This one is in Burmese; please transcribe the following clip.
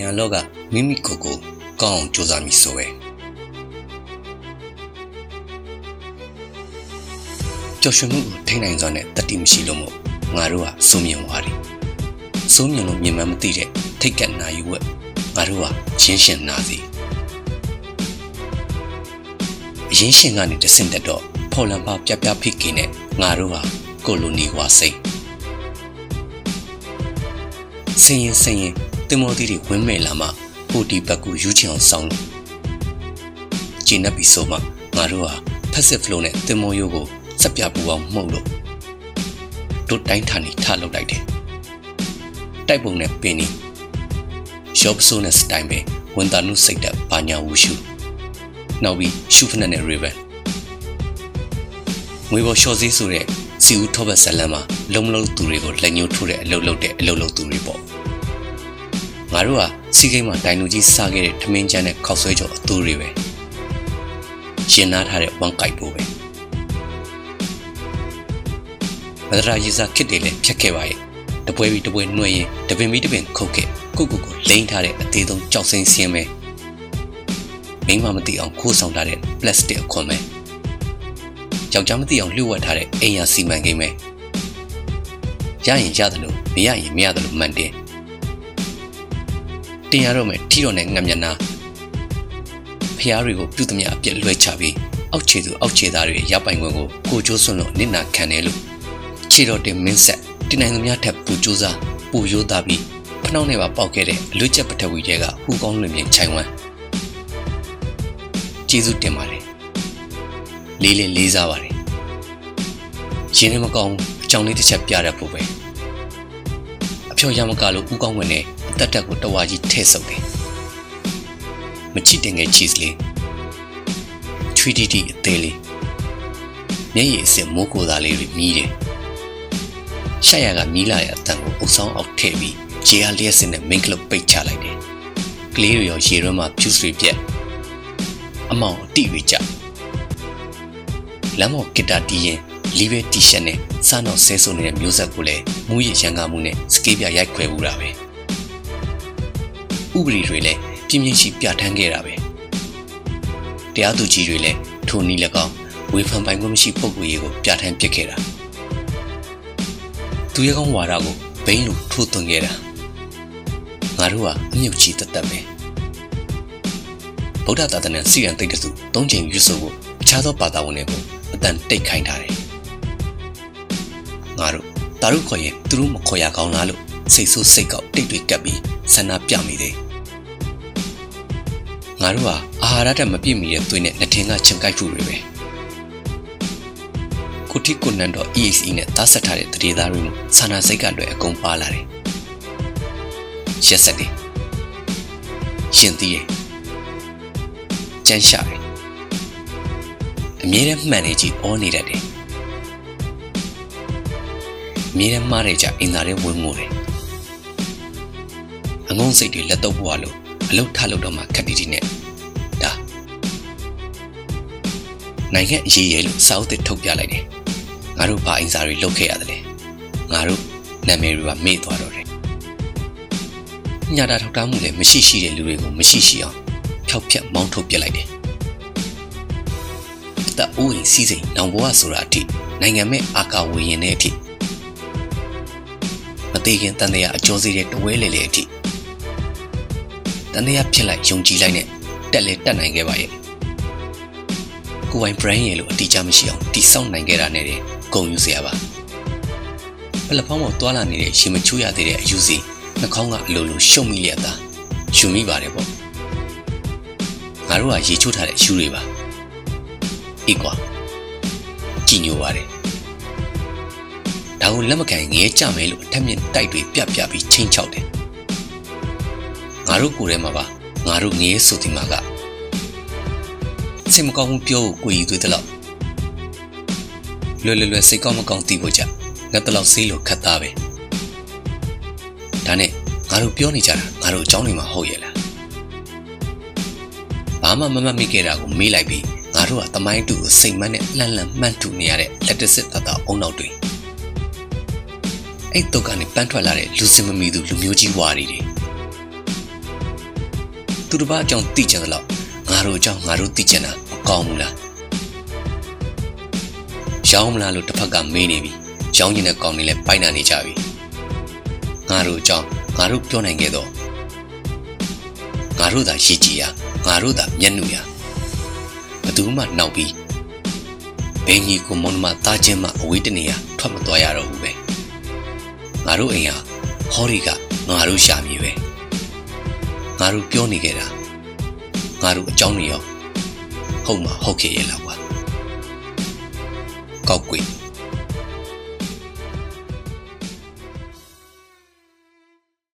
ရန်လောကမိမိကိုယ်ကိုကောင်းအောင်ကြိုးစားမိဆိုပဲကြော်ရွှင်မှုကိုထိန်းနိုင်စွာနဲ့တတိမရှိလို့မို့ငါတို့ကစုံမြင်သွားတယ်စိုးမြင်လို့မြင်မှမသိတဲ့ထိတ်ကနာယူဝက်ငါတို့ဟာချင်းရှင်နာစီအရင်ရှင်ကနေတဆင့်တက်တော့ဖော်လံပါပြပြဖိကိနဲ့ငါတို့ဟာကိုလိုနီဝါစိတ် စင်ရင်စင်ရင်တင်မောသီးတွေဝင်းမဲ့လာမှဟိုဒီဘက်ကိုယူချင်အောင်ဆောင်းလို့ကျင်းနေပြီဆိုမှငါတို့ဟာ passive flow နဲ့တင်မောရိုးကိုစက်ပြပူအောင်မှုတ်လို့တို့တိုင်းထာနေထလုပ်လိုက်တယ်တိုက်ပုံနဲ့ပင်နေရော့ပဆိုးနဲ့စတိုင်ပဲဝန်တာနုစိတ်တဲ့ဘာညာဝူရှုနောက်ပြီးရှုဖနက်နဲ့ရီဗန်ငွေပေါ်ရှော့စည်းဆိုတဲ့စီဦးထောဘတ်ဇလန်မှာလုံမလုံးသူတွေကိုလက်ညှိုးထိုးတဲ့အလုပ်လုပ်တဲ့အလုပ်လုပ်သူတွေပေါ့ ငါတို့ကစီကိန်းမှာဒိုင်လူကြီးစားခဲ့တဲ့ထမင်းချမ်းနဲ့ခောက်ဆွဲကြောအသူတွေပဲရှင်နာထားတဲ့ဝမ်ကိုက်ပိုးပဲမဒရာရီစာခစ်တွေလည်းဖြတ်ခဲ့ပါရဲ့တပွဲပြီးတပွဲနှွှဲရင်တပင်ပြီးတပင်ခုတ်ခဲ့ကိုကိုကိုလိမ့်ထားတဲ့အသေးဆုံးကြောက်စိမ့်စင်းပဲမိမမသိအောင်ခိုးဆောင်ထားတဲ့ပလတ်စတစ်အခွန်ပဲယောက်ျားမသိအောင်လှုပ်ဝက်ထားတဲ့အိမ်ယာစီမံကိန်းပဲရရင်ရတယ်လို့မရရင်မရတယ်လို့မှန်တယ် တင်ရတော့မယ်ထီတော်နဲ့ငမျက်နာဖျားတွေကိုပြုသမျှအပြစ်လွှဲချပြီးအောက်ခြေသူအောက်ခြေသားတွေရပ်ပိုင်ခွင့်ကိုကိုကျိုးစွန့်လို့နစ်နာခံတယ်လို့ခြေတော်တင်မင်းဆက်တင်နိုင်သူများထက်ပူကြိုးစားပူရိုးသားပြီးဖနှောင်းနဲ့ပါပေါက်ခဲ့တဲ့အလွတ်ချက်ပထဝီတွေကဟူကောင်းလွင်မြင်ခြိုင်ဝမ်းကျေးဇူးတင်ပါတယ်လေးလေးလေးစားပါတယ်ရှင်နေမကောင်းအကြောင်းလေးတစ်ချက်ပြရဖို့ပဲ အဖြော်ရမကလို့ဥကောင်းဝင်နဲ့အသက်တက်ကိုတဝါကြီးထဲ့ဆုပ်တယ်မချစ်တင်ငယ် cheese လေး 3D အသေးလေးမျက်ရည်အစစ်မိုးကိုသားလေးတွေမြည်တယ်ရှာရကမီးလာရအတန်ကိုအုပ်ဆောင်အောက်ထည့်ပြီးရေအားလျက်စင်နဲ့မင်းကလပ်ပိတ်ချလိုက်တယ်ကလေးတွေရောရေရွမ်းမှာဖြူဆွေပြက်အမောင်အတိတွေကြလမ်းပေါ်ဂီတာတီးရင် လီဘဲတီရှပ်နဲ့စားတော့ဆဲဆိုနေတဲ့မျိုးဆက်ကိုလည်းမူးရရန်ကားမှုနဲ့စကေးပြရိုက်ခွဲဘူးတာပဲဥပဒေတွေလည်းပြင်းပြင်းရှိပြဋ္ဌာန်းခဲ့တာပဲတရားသူကြီးတွေလည်းထိုနည်း၎င်းဝေဖန်ပိုင်ခွင့်မရှိပုံကိုယ်ရေးကိုပြဋ္ဌာန်းပစ်ခဲ့တာသူရဲကောင်းဝါဒကိုဘိန်းလိုထိုးသွင်းခဲ့တာငါတို့ကအမြုပ်ကြီးတတ်တတ်ပဲဗုဒ္ဓသာသနာစီရန်တိတ်တစုသုံးချိန်ယူဆိုဖို့အခြားသောဘာသာဝင်တွေကိုအတန်တိတ်ခိုင်းထားတယ် ငါတို့တာရုခေါ်ရင်သူတို့မခေါ်ရကောင်းလားလို့စိတ်ဆိုးစိတ်ကောက်တိတ်တွေကပ်ပြီးဆန္ဒပြမိတယ်ငါတို့ဟာအာဟာရတက်မပြည့်မီတဲ့သွေးနဲ့နှထင်ကချင်ကိုက်မှုတွေပဲကိုတိကိုနန်တော့ EAC နဲ့သားဆက်ထားတဲ့တရေသားတွေမှာဆန္ဒစိတ်ကလွယ်အကုန်ပါလာတယ်ရက်ဆက်တယ်ရှင်သီးတယ်ကြမ်းရှာတယ်အမြဲတမ်းမှန်နေကြည့်အောနေတတ်တယ် အမြဲတမ်းမှားနေကြအင်သာတွေဝင်ငိုတယ်အငုံစိတ်တွေလက်တော့ပွားလို့အလုတ်ထလို့တော့မှခက်တီတီနဲ့ဒါနိုင်ငံအရေးရဲလို့စာအုပ်သစ်ထုတ်ပြလိုက်တယ်ငါတို့ဘာအင်စာတွေလုပ်ခဲ့ရတယ်လဲငါတို့နာမည်တွေကမေ့သွားတော့တယ်ညတာထောက်တားမှုလည်းမရှိရှိတဲ့လူတွေကိုမရှိရှိအောင်ဖျောက်ဖျက်မောင်းထုတ်ပြလိုက်တယ်တအိုးရင်စီးစိမ်နောင်ဘဝဆိုတာအထိနိုင်ငံမဲ့အာကာဝေရင်တဲ့အထိမ သေးခင်တန်တရားအကျော်စီတဲ့တဝဲလေလေအထိတန်တရားဖြစ်လိုက်ယုံကြည်လိုက်နဲ့တက်လေတက်နိုင်ခဲ့ပါရဲ့ကိုပိုင် brand ရဲ့လို့အတိအကျမရှိအောင်တိစောက်နိုင်ခဲ့တာနဲ့တည်းဂုံယူစရာပါပလက်ဖောင်းပေါ်တွာလာနေတဲ့ရှင်မချိုးရသေးတဲ့အယူစီနှာခေါင်းကအလိုလိုရှုံမိလျက်သားယူမိပါတယ်ပေါ့ငါတို့ကရေချိုးထားတဲ့ယူတွေပါအေးကွာကြည်ညိုပါတယ် ဒါကိုလက်မခံငဲကြမယ်လို့အထက်မြင့်တိုက်တွေပြပြပြီးချင်းချောက်တယ်ငါတို့ကိုယ်ထဲမှာပါငါတို့ငဲဆိုဒီမှာကစင်မကောင်းမှုပြောကိုကိုကြီးသွေးတလောက်လွယ်လွယ်လွယ်စိတ်ကောင်းမကောင်းသိဖို့ကြငါတလောက်ဆေးလို့ခတ်သားပဲဒါနဲ့ငါတို့ပြောနေကြတာငါတို့အကြောင်းတွေမှာဟုတ်ရဲ့လားဘာမှမမှတ်မိခဲ့တာကိုမေးလိုက်ပြီးငါတို့ကတမိုင်းတူကိုစိတ်မနဲ့လှန်လှန်မှန့်တူနေရတဲ့လက်တစစ်တတအုံနောက်တွေ အဲ့တုတ်ကနေပန်းထွက်လာတဲ့လူစင်မမီသူလူမျိုးကြီးဝါရီတွေသူတစ်ပါးအကြောင်းသိချင်သလောက်ငါတို့အကြောင်းငါတို့သိချင်တာမကောင်းဘူးလားရောင်းမလားလို့တစ်ဖက်ကမေးနေပြီရောင်းကျင်တဲ့ကောင်တွေလည်းပိုက်နာနေကြပြီငါတို့အကြောင်းငါတို့ပြောနိုင်ခဲ့တော့ငါတို့သာရည်ကြည်ရငါတို့သာမျက်နှာရဘသူမှနောက်ပြီးဘယ်ကြီးကိုမုံမသားချင်းမှအဝေးတနေရထွက်မသွားရတော့ဘူးပဲ ငါတို့အိမ်ဟာဟောဒီကငါတို့ရှာမြေပဲငါတို့ပြောနေကြတာငါတို့အကြောင်းတွေရောဟုတ်မှာဟုတ်ခဲ့ရဲ့လားကွာကောက်ကွေ